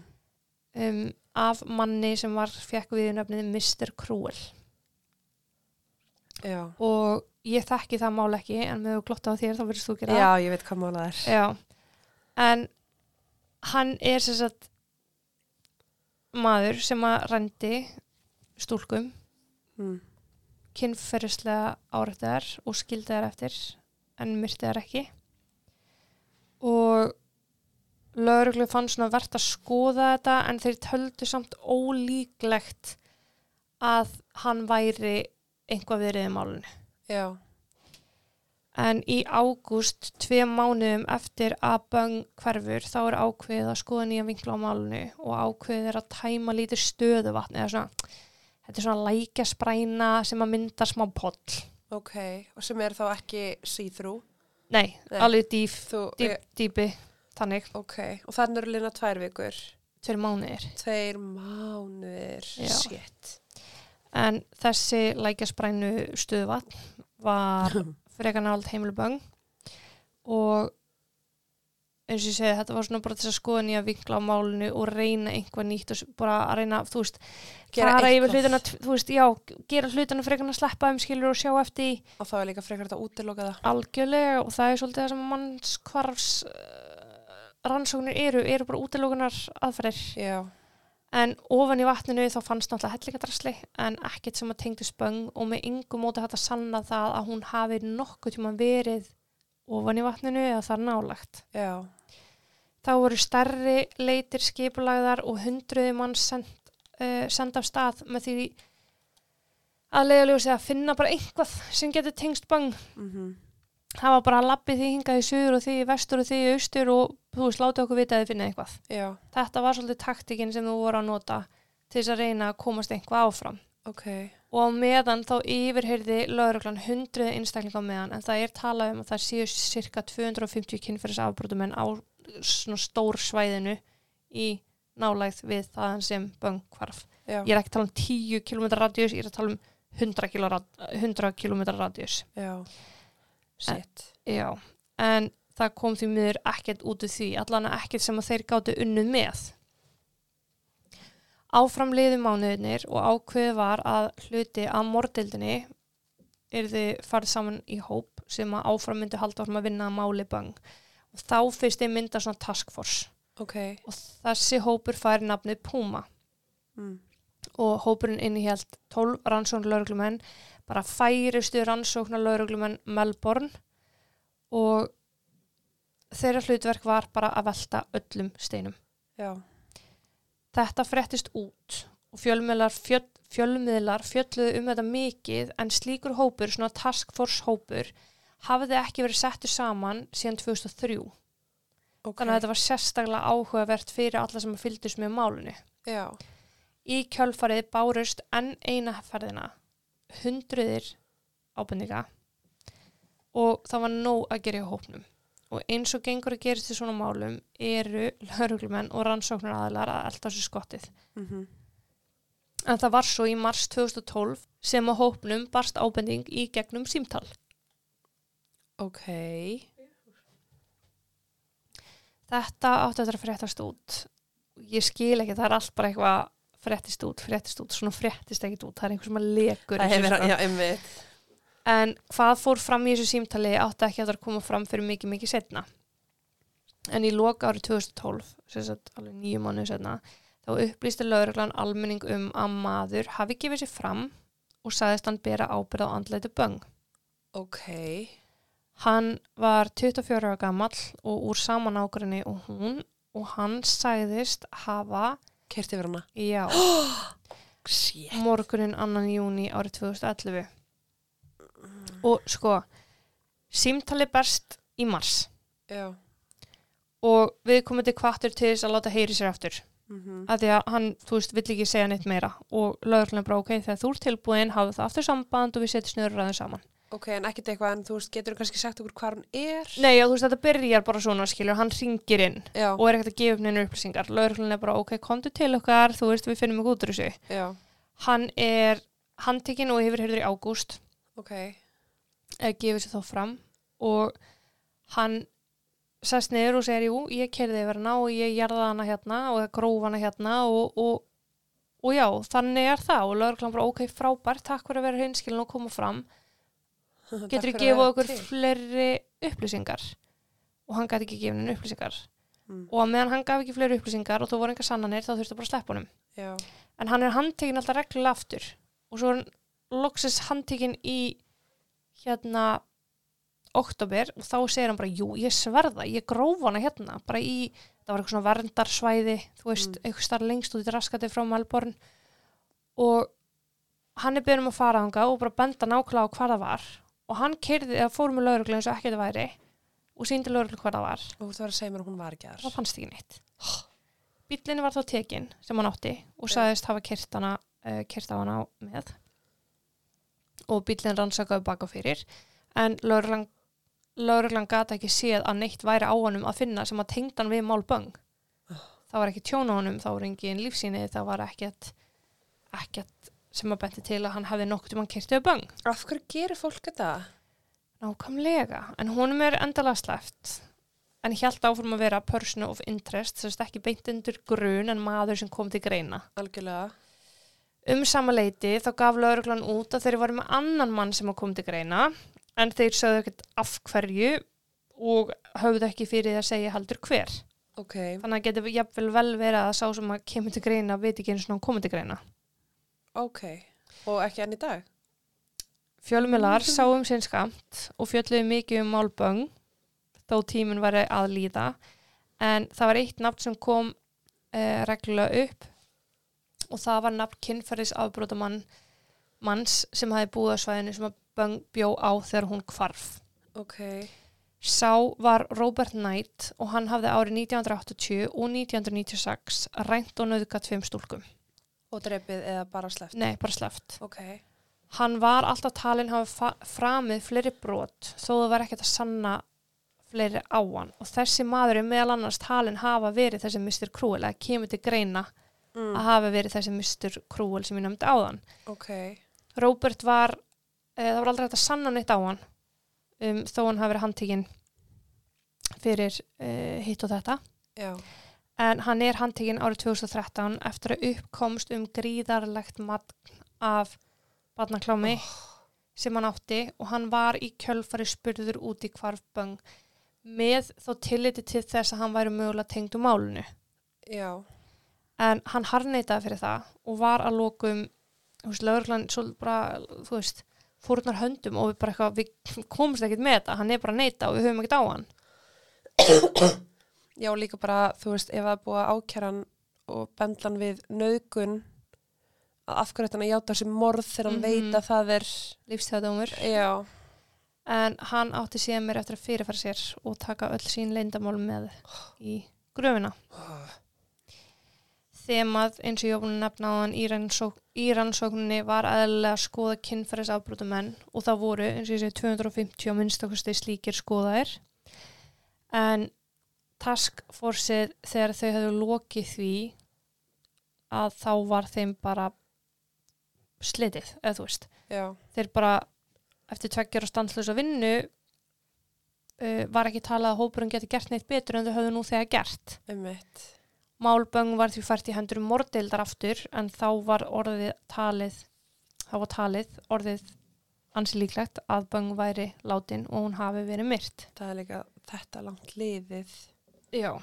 um, af manni sem var fekk við nöfnið Mr. Cruel já og ég þekki það mál ekki en með þú glotta á þér þá verðist þú gera það. já, ég veit hvað málað er Já, en hann er sem sagt maður sem að rendi stúlkum, mm. kynferðislega árættar og skildi þær eftir en myrti þær ekki og lauruglu fann svona verðt að skoða þetta en þeir töldu samt ólíklegt að hann væri einhvað verið í málunni. já, En í ágúst, tvei mánuðum eftir að böng hverfur, þá er ákveðið að skoða nýja vinkla á málunni og ákveðið er að tæma lítið stöðuvatn eða svona, þetta er svona lækjaspræna sem að mynda smá poll. ok og sem er þá ekki see-through Nei, Nei. alveg dýf, þú, dýp, ég, dýpi, þannig, ok, og þannig eru lína tvær vikur tveir mánuðir. tveir mánuðir shit En þessi lækjasprænu stöðuvatn var frekar náld heimilu böng. Og eins og ég segi þetta var svona bara þess að skoða nýja vinkla á málinu og reyna einhvað nýtt og bara að reyna, þú veist, Gera fara yfir hlutina, þú veist, já, gera hlutina frekar en að sleppa um skilur og sjá eftir og þá er líka frekar þetta útiloka það. Algjörlega og það er svolítið það sem mannskvarfs uh, rannsóknir eru, eru bara útilokunar aðferðir já, en ofan í vatninu þá fannst náttúrulega hellingadrasli en ekkert sem að tengdu spöng og með yngum móti hægt að sanna það að hún hafi nokkuð tíma verið ofan í vatninu eða þar nálagt. já, Þá voru stærri leitir skipulagðar og hundruði mann send, uh, send af stað með því að leiðalegu sig að finna bara einhvað sem getur tengst böng. mhm Það var bara að lappi því hingað í suður og því vestur og því austur og þú veist, láti okkur vita að þið finna eitthvað. já, Þetta var svolítið taktikinn sem þú voru að nota til þess að reyna að komast einhvað áfram. ok Og meðan þá yfirheyrði lauruglan hundruð einstaklinga meðan en það er talað um að það séu cirka 250 kynferðisafbrotumenn á svona stór svæðinu í nálægð við þaðan sem böng hvarf. já, Ég er ekki að tala um 10 km radíus, ég er að tala um 100 km, 100 km radíus. já shit, Já, en það kom því miður ekkert út úr því, allan ekkert sem að þeir gáttu unnuð með. Áfram liðu mánuðinir og ákveð var að hluti að mordildinni yrði farið saman í hóp sem að áfram myndi halda áfram að vinna að máli bang. Og þá fyrst þeir mynda svona taskforce ok og þessi hópur fær nafnið Puma mm. og hópurinn innihjalt 12 rannsóknar lauruglumenn, bara færistu rannsóknar lauruglumenn Melbourne og þeirra hlutverk var bara að velta öllum steinum. já, Þetta frettist út og fjölmiðlar, fjöl, fjölmiðlar fjölluðu um þetta mikið en slíkur hópur, svona task force hópur, hafði ekki verið settur saman síðan 2003. ok Þannig að þetta var sérstaklega áhugavert fyrir alla sem fylgdust með málunni. já, Í kjölfarið bárust enn eina ferðina hundruðir ábendinga og það var nóg að gera í hópnum. Og eins og gengur að gerist í svona málum eru lauruglumenn og rannsóknar aðilar að elda sér skottið. mhm En það var svo í mars 2012 sem á hópnum barst ábending í gegnum símtal. ok Þetta átti að fréttast út. Ég skil ekki, það er allt bara eitthvað fréttist út, fréttist út, svona fréttist ekkit út, það er einhver sem að þessu, hefur, já, einmitt. En hvað fór fram í þessu símtali átti ekki að það koma fram fyrir mikið, mikið setna. En í loka árið 2012, sem sagt alveg nýju mánuðu setna, þá upplýsti lögreglan almenning um að maður hafi gefið sér fram og sagðist hann bera ábyrð á andleitu böng. Ok. Hann var 24 ára gamall og úr saman ágrinni og hún og hann sagðist hafa, Kert yfir hana. já, Shit. morgunin annan júni árið 2011. Og sko, símtali berst í mars Já. og við komum til kvartur til þess að láta heyri sér aftur. Mm Af því að hann, þú veist, vill ekki segja neitt meira og lögurlega bara, ok, þegar þú ert tilbúin, hafðu það aftur samband og við setjum snurður aðeins saman. Ok, en ekkert eitthvað, en þú veist, getur þú kannski sagt okkur hvað hún er? Nei, já, þú veist, þetta byrjar bara svona, skilur, hann ringir inn Já, og er ekkert að gefa upp neina upplýsingar. Lögurlega er bara, ok, komdu til okkar, þú veist, við finnum ekki út úr þessu. já, Hann er handtekinn og hefur heyrður í ágúst, ok. eða gefur sér þá fram og hann sest niður og segir, jú, ég kerði yfir hana og ég jarða hana hérna og gróf hana hérna og, og, og já, þannig er það og lögurlega bara, ok, frábært, takk fyrir að vera hinskilin og koma fram getur þú vera okkur fleiri upplýsingar? Og hann gæti ekki gefið henni upplýsingar. Mm. og meðan hann gaf ekki fleiri upplýsingar og þú voru enga sannanir þá þurftu bara að sleppa honum. Já, en hann er handtekinn alltaf reglulega aftur. Og svo er hann loksins handtekinn í hérna oktober og þá segir hann bara jú, ég sverða, ég gróf hana hérna. Bara í, það var eitthvað svona verndarsvæði þú veist, Mm. eitthvað starf lengst út í raskati frá Melbourne. Og hann er byrjum að fara þanga og bara benda nákvæmlega á hvað það var og hann keirði, eða fór með lauruglu eins og ekkert væri og síndi lauruglu hvað það var. Og þú verður að segja mér að hún var ekki þar. það fannst ekki neitt. Bílinni var þá tekin sem hann átti og sagðist hafa kyrt uh, kyrt á hana á- með. Og bílinn rannsakaði baka fyrir. En lauruglan gata ekki séð að neitt væri á honum að finna sem að tengd hann við málböng það var ekki tjón á honum það var engin lífsýni, það var ekkert ekkert sem að benti til að hann hefði nokkuð um hann kyrtið böng Af hverju gerir fólk þetta? Nákvæmlega, en honum er endalega sleppt en hjælt áfram að vera person of interest, þess að ekki beint undir grun en maður sem kom til greina. Algjörlega. Um sama leiti þá gaf lauruglan út að þeir varu með annan mann sem kom til greina en þeir sögðu ekkert af hverju og höfðu ekki fyrir því að segja heldur hver. Ok, Þannig að getur jafnvel vel verið að sá sem að kemur til greina veit ekki eins og hann komið til greina. Ok. Og ekki enn í dag? Fjölmiðlar sáum sinn skamt og fjölluðu mikið um málböng þó tíminn væri að líða en það var eitt nafn sem kom uh, reglulega upp og það var nafn kynferðis afbrótamann manns sem hafi búið á svæðinu sem að böng bjó á þegar hún kvarf. Ok. Sá var Robert Knight og hann hafði árið 1980 og 1996 rænt og nöðgat tveim stúlkum. Og drefið eða bara sleppt? Nei, bara sleft. Ok. Hann var alltaf talinn hafa fa- framið fleiri brot þó það var ekkert að sanna fleiri á hann og þessi maður er meðal annars talinn hafa verið þessi Mr. Cruel eða kemur til greina Mm. að hafa verið þessi Mr. Cruel sem ég nefndi áðan. Ok. Robert var, e, það var aldrei hægt að sanna neitt á hann um, þó hann hafi verið handtekinn fyrir e, hitt og þetta Já. En hann er handtekinn árið 2013 eftir að uppkomst um gríðarlegt magn af barnaklámi sem hann átti og hann var í kjölfari spurður út í kvarfböng með þó tilliti til þess að hann væri mögulega tengd um málunu Já. en hann harneitaði fyrir það og var að lokum þú veist, lögreglan svo bara, þú veist fórnar höndum og við bara eitthvað við komumst ekkert með þetta, hann er bara að neita og við höfum ekkert á hann Já, líka bara, þú veist, ef það er búið að ákjæra hann og bendla hann við nöðgun að af hverju þetta játa þessi morð þegar hann Mhm. veit að það er lífstíðadómur Já, en hann átti síðan mér eftir að fyrirfæra sér og taka öll sín leyndamál með í gröfina. Þemað eins og ég var búin að nefna á hann í, rannsók, í rannsókninni var aðlega að skoða kynferðis afbrotumenn og það voru eins og ég segi 250 á minnstakosti slíkir skoðaðir. En Task Forceið þegar þau hefðu lokið því að þá var þeim bara slitið, eða þú veist já, þeir bara eftir tveggjara standlösa vinnu uh, var ekki talað að hópurinn geti gert neitt betur en þau höfðu nú þegar gert einmitt. Málböng var því fært í hendur mordeildar aftur en þá var orðið talið, þá var talið orðið ansi líklegt að Böng væri látin og hún hafi verið myrt. Það er líka þetta langt liðið. Já.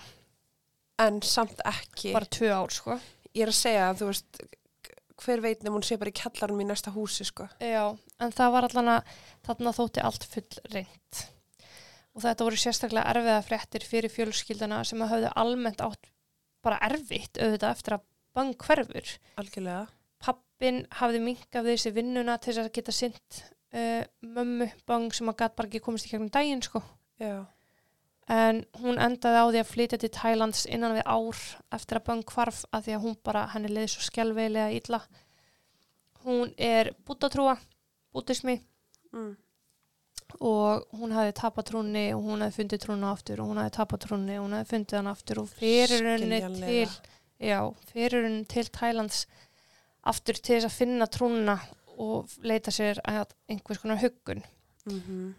En samt ekki. Bara tvö ár, sko. Ég er að segja að þú veist, hver veit nefnum hún sé bara í kjallarnum í næsta húsi, sko. Já, en það var allan að þarna þótti allt full reynd. Og þetta voru sérstaklega erfiða fréttir fyrir fjölskylduna sem að hafði almennt átt bara erfitt auðvitað eftir að bang hverfur. Algjörlega. Pappin hafði minkað þessi vinnuna til þess að geta sint uh, mömmu bang sem að gæt bara ekki komist í gegnum daginn sko. Já. En hún endaði á því að flytja til Thailands innan við ár eftir að bang hvarf að því að hún bara, henni leiði svo skjálfeilega illa. Hún er bútatrúa, bútismi Mm. og hún hafði tapat trúnni og hún hafði fundið trúnna aftur og hún hafði tapat trúnni og hún hafði fundið hann aftur og fyrir henni til já, fyrir henni til Thailands aftur til þess að finna trúnna og leita sér að einhvers konar huggun Mm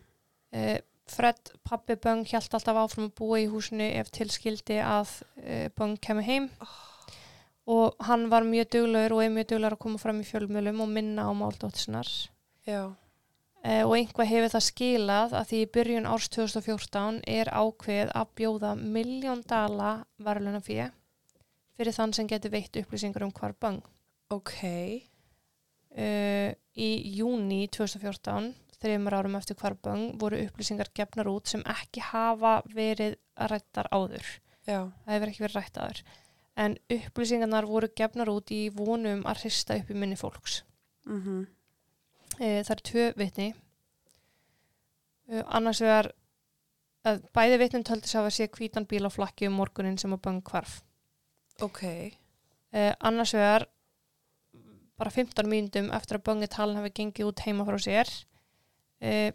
uh, Fred, pappi Böng hjælt alltaf áfram að búa í húsinu ef tilskildi að uh, Böng kemur heim og hann var mjög duglegur og er mjög duglegur að koma fram í fjölmjölum og minna á máldóttisnar Já. Eh, og einhvað hefur það skilað að því í byrjun árs 2014 er ákveð að bjóða miljón dala varuluna fyrir fyrir þann sem getur veitt upplýsingar um hvar bang. Ok. Uh, í júni 2014, þreymur árum eftir hvar bang, voru upplýsingar gefnar út sem ekki hafa verið rættar áður. Já. Það hefur ekki verið rætt áður. En upplýsingarnar voru gefnar út í vonum að hrista upp í minni fólks. Mm e, það eru tvö vitni e, annars vegar að bæði vitnum töldi sig að sé hvítan bíl á flakki um morgunin sem að bang hvarf Ok. e, annars vegar bara 15 mínútum eftir að bangi talin hafi gengið út heima frá sér e,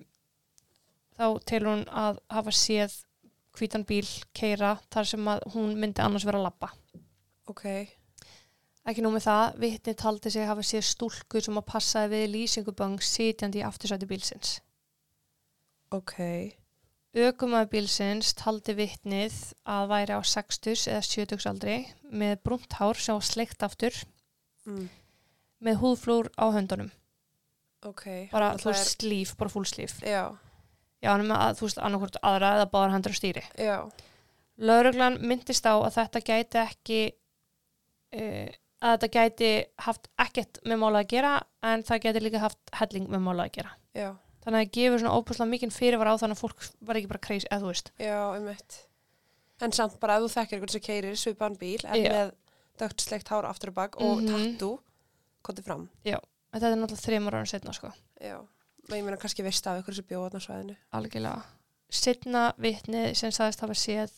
þá til hún að hafa séð hvítan bíl keira þar sem að hún myndi annars vera að labba Ok. Ekki nú með það, vitni taldi sig hafa séð stúlku sem að passaði við lýsingubang sitjandi í aftursæti bílsins. Ok. Ökumæður bílsins taldi vitnið að væri á 60 eða 70 aldri með brúnt hár sem var sleikt aftur Mm. með húðflúr á höndunum. Ok. Bara, þú veist, slíf, bara full slíf. Já. Já, hann er með, að, þú veist, annarkvort aðra eða báðar hendur á stýri. Já. Lauruglan myndist á að þetta gæti ekki, uh, að þetta gæti haft ekkert með mála að gera en það gæti líka haft helling með mála að gera. Já. Þannig að það gefur svona óbúslega mikinn fyrirvar á þannig að fólk var ekki bara kreis, eða þú veist. Já, um eitt. En samt bara að þú þekkir einhvern sem keirir svipaðan bíl en Já. með dögt sleikt hár aftur og bak og Mhm. tattoo kontið fram. En þetta er náttúrulega þreymur ára setna, sko. Já. Og ég meina kannski veist af ykkur sem bjóða á svæðinu. algjörlega setna vitni sem sagðist hafa séð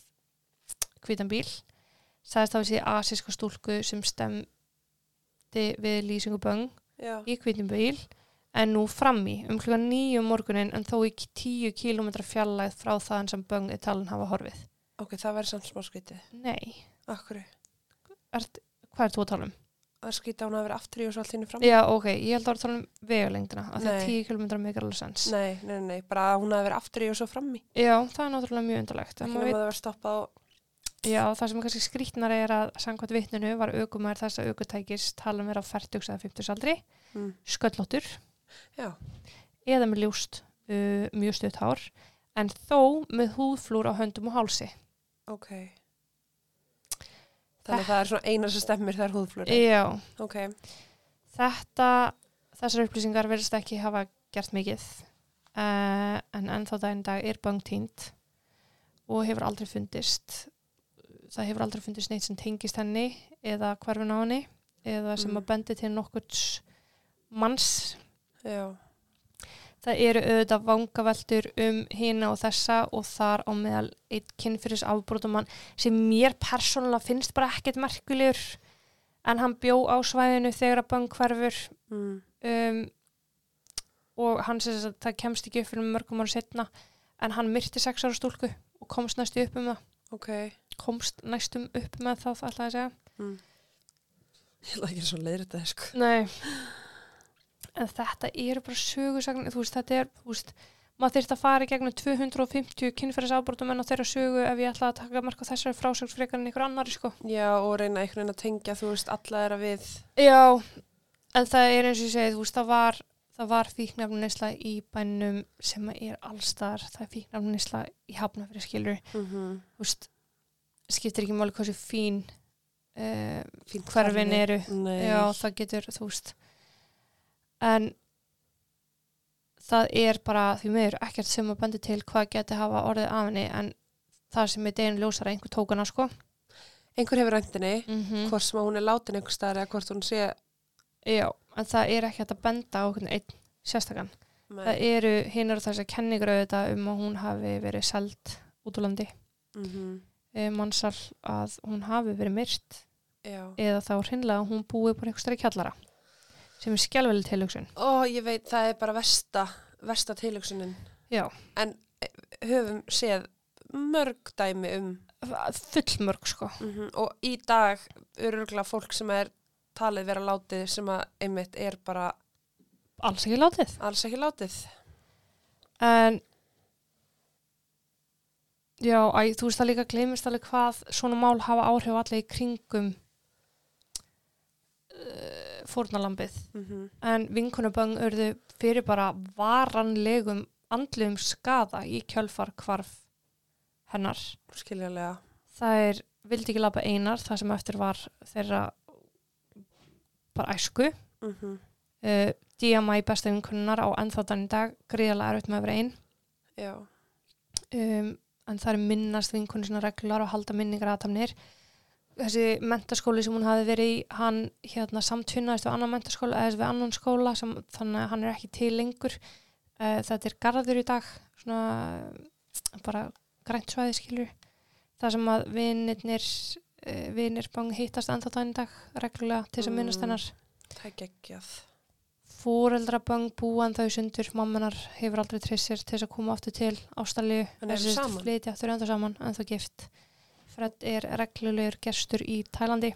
hvítan bíl sagðist hafa séð asíska stúlku sem stemdi við lýsinguböng Já. í hvítan bíl en nú frammi um klukkan nýju um morgunin en þó í tíu kílómetra fjallæð frá þaðan sem böng er talin hafa horfið Ok, það væri samt smá skrítið. Nei, Akkur. hvað er þú að tala um? Það er að hún hafi verið aftur í og svo allt hínu fram. Já, ok, ég held að vera að tala um vegulengdina að það er tíu kílómetra megar alveg sens Nei, nei, nei, bara að hún hafi verið aftur í og svo fram í. Já, það er náttúrulega mjög undarlegt Ekki maður nema það verið stoppað og... Já, það sem er kannski skrítnar er að samkvæmt vitninu var aukumæður þess að aukutækis tala um vera á 40 eða 50 aldri, Mm. sköllóttur Já. eða með ljúst uh, mjög stutt hár en þó með húðflúr á höndum og hálsi. Ok. Þannig að það er svona eina sem stemmir þegar húðflúri. Já, Ok. þetta, þessar upplýsingar verðist ekki hafa gert mikið uh, en ennþá daginn dag er bangtínt og hefur aldrei fundist það hefur aldrei fundist neitt sem tengist henni eða hverfin á henni eða sem Mm. að bendi til nokkurts manns Já. Það eru auðvitað vangaveltur um hina og þessa og þar á meðal eitt kynfyrir afbrotumann sem mér persónulega finnst bara ekkert merkulegur en hann bjó á svæðinu þegar að bang hverfur Mm. um, og hann sem að það kemst ekki upp fyrir mörgum ára setna en hann myrti sex ára stúlku og komst næstu upp um það Ok. komst næstum upp með það ætlaði að segja Mm. Ég ætla ekki svo leiðir þetta, sko. Nei en þetta eru bara sögursagn þú veist, þetta er, þú veist, maður þyrft að fara í gegnum 250 kynferðisafbrotum en á þeirra sögu ef ég ætla að taka marka þessari frásögsfrekar en ykkur annari sko. Já, og reyna einhvern veginn að tengja, þú veist, alla þeirra við. Já, en það er eins og ég segi, þú veist, það var, það var fíknafnisla í bænum sem er allstar, það er fíknafnisla í hafnafyrir skilur, Mm þú veist, skiptir ekki máli hversu fín uh, Fínt hverfin hverfi. eru, Nei. já, það getur, þú veist, en það er bara því miður ekkert sem að bendi til hvað geti hafa orðið af henni en það sem er deginu ljósara einhver tókana sko. Einhver hefur ræntinni, Mm hvort sem að hún er látin einhver staðar eða hvort hún sé... Já, en það er ekki hægt að benda á einn sérstakann. Það eru hinar þessar kenningur auðvitað um að hún hafi verið seld út úr landi Mm e, mannsal að hún hafi verið myrt Já. eða þá hreinlega að hún búið bara einhver stærri kjallara sem er skjálfæli tilhugsun. Ó, ég veit, það er bara versta, versta tilhugsunin. Já, En eh, höfum séð mörg dæmi um fullmörg sko. mm og í dag öruglega fólk sem er talið vera látið sem að einmitt er bara Alls ekki látið. alls ekki látið. En já, æ, þú veist það líka gleymist alveg hvað svona mál hafa áhrif allir í kringum uh, fórnalambið. Mm En vinkunaböng urðu fyrir bara varanlegum andlegum skada í kjölfar hvarf hennar. Skiljanlega. Það er, vildi ekki lafa einar, það sem eftir var þeirra bara æsku. Mm Uh, DMI besta vinkunnar á ennþáttan í dag, gríðalega erfitt með að vera einn. Já. um, en það er minnast vinkunni svona reglular og halda minningar aðtamnir þessi mentaskóli sem hún hafi verið í hann hérna samtvinnaðist við annan mentaskóla eða við annan skóla sem, þannig að hann er ekki til lengur uh, þetta er garður í dag svona bara grænt svæði skilur það sem að vinnirnir uh, vinnir bang hittast ennþá þannig dag reglulega til þess að minnast Mm. hennar Það er geggjað. fóreldra bang búan þau sundur mammanar hefur aldrei trissir til þess að koma aftur til Ástralíu En eru Þessi saman? flytja, þau eru enda saman en þau gift Fred er reglulegur gestur í Tælandi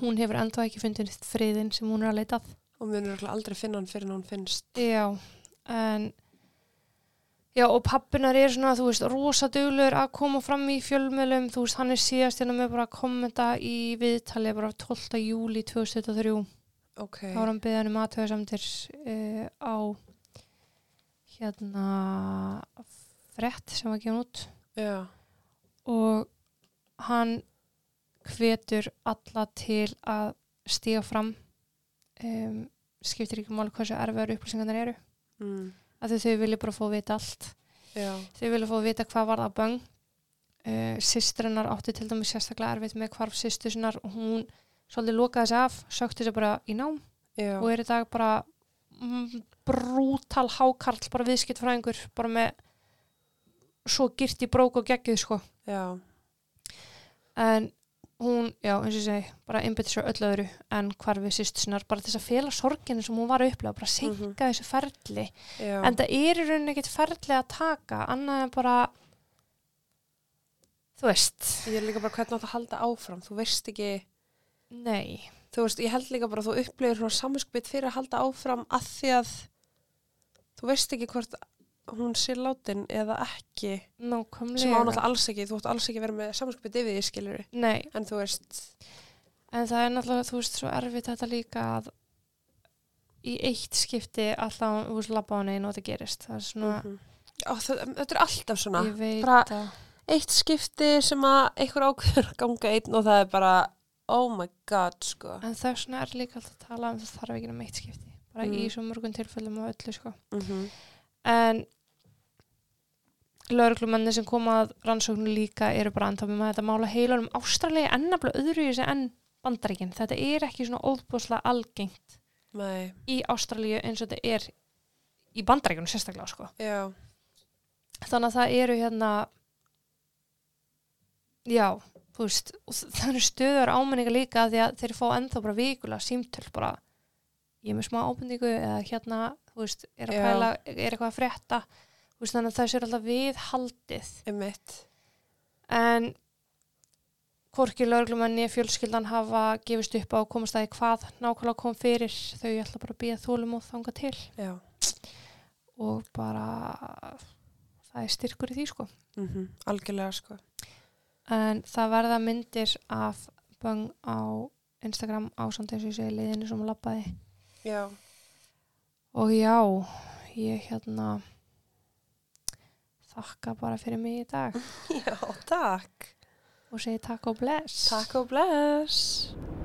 hún hefur enda ekki fundið friðin sem hún er að leitað Og munur örugglega aldrei finna hann fyrir en hún finnst. já, en já og pappinar er svona þú veist, rosa duglur að koma fram í fjölmjölum, þú veist, hann er síðast hérna með bara að kommenta í viðtali bara 12. júli 2023 Ok. þá var hann byggðan um aðtöðasamtir uh, á hérna frett sem var gefin út Já. Og hann hvetur alla til að stíga fram um, skiptir ekki máli hversu erfiðar upplýsingarnir eru Mm. að þau vilja bara fá að vita allt Já. þau vilja fá að vita hvað var það böng uh, systrinnar átti til dæmis sérstaklega erfitt með hvarf sýstu sinnar og hún svolítið lokaði sig af sökti sig bara í nám Já. og er í dag bara mm, brútal hákarl bara viðskiptfræðingur bara með svo gyrt í brók og geggið sko Já. en hún, já, eins og ég segi bara einbytti sér öll öðru en hvarfi sýst sinnar, bara þess að fela sorginu sem hún var að upplega, bara senka Mhm. þessu ferli Já. en það er í rauninni ekkert ferli að taka annað en bara þú veist Ég er líka bara hvernig átt að halda áfram. Þú veist ekki, nei, þú veist, ég held líka bara að þú upplifir svona saminskbytt fyrir að halda áfram að því að þú veist ekki hvort hún sé látin eða ekki sem á nákvæmlega náttúrulega alls ekki, þú ætti alls ekki að vera með saminskbytt yfir því skilur en þú veist, en það er náttúrulega, þú veist, svo erfitt þetta líka að í eitt skipti alltaf, á henni og þetta gerist, það er svona mhm. Ó, það, þetta er alltaf svona. Bara- eitt skipti sem að einhver ákveður ganga einn og það er bara oh my god sko. En þess vegna er líka alltaf að tala um það þarf ekki um eitt skipti, bara í Mm. svo mörgum tilfellum og öllu, sko. Mm -hmm. en lauruglumenni sem koma að rannsóknu líka eru bara enda með þetta mála heilanum. Ástralega ennabla öðru í þessi enn bandaríkin. Þetta er ekki svona óðbúslega algengt Nei, í Ástralíu eins og þetta er í bandaríkunum sérstaklega sko. já, þannig að það eru hérna já þú veist, það eru stöður ámenninga líka því að þeir fá ennþá bara vikulega símtöl bara ég er með smá ábendingu eða hérna þú veist, er, pæla, er eitthvað að frétta. Þú veist, þannig að þessu er alltaf viðhaldið. Einmitt. En hvorki lögreglumenni fjölskyldan hafa gefist upp á að komast að því hvað nákvæmlega kom fyrir. Þau ætla bara að býja þólum og þanga til. Já, og bara það er styrkur í því sko. Mm algjörlega sko. En það verða myndir af böng á Instagram og ég segi leiðinu sem lappaði já, og já, ég hérna þakka bara fyrir mig í dag. Já, takk. Og segi takk og bless. Takk og bless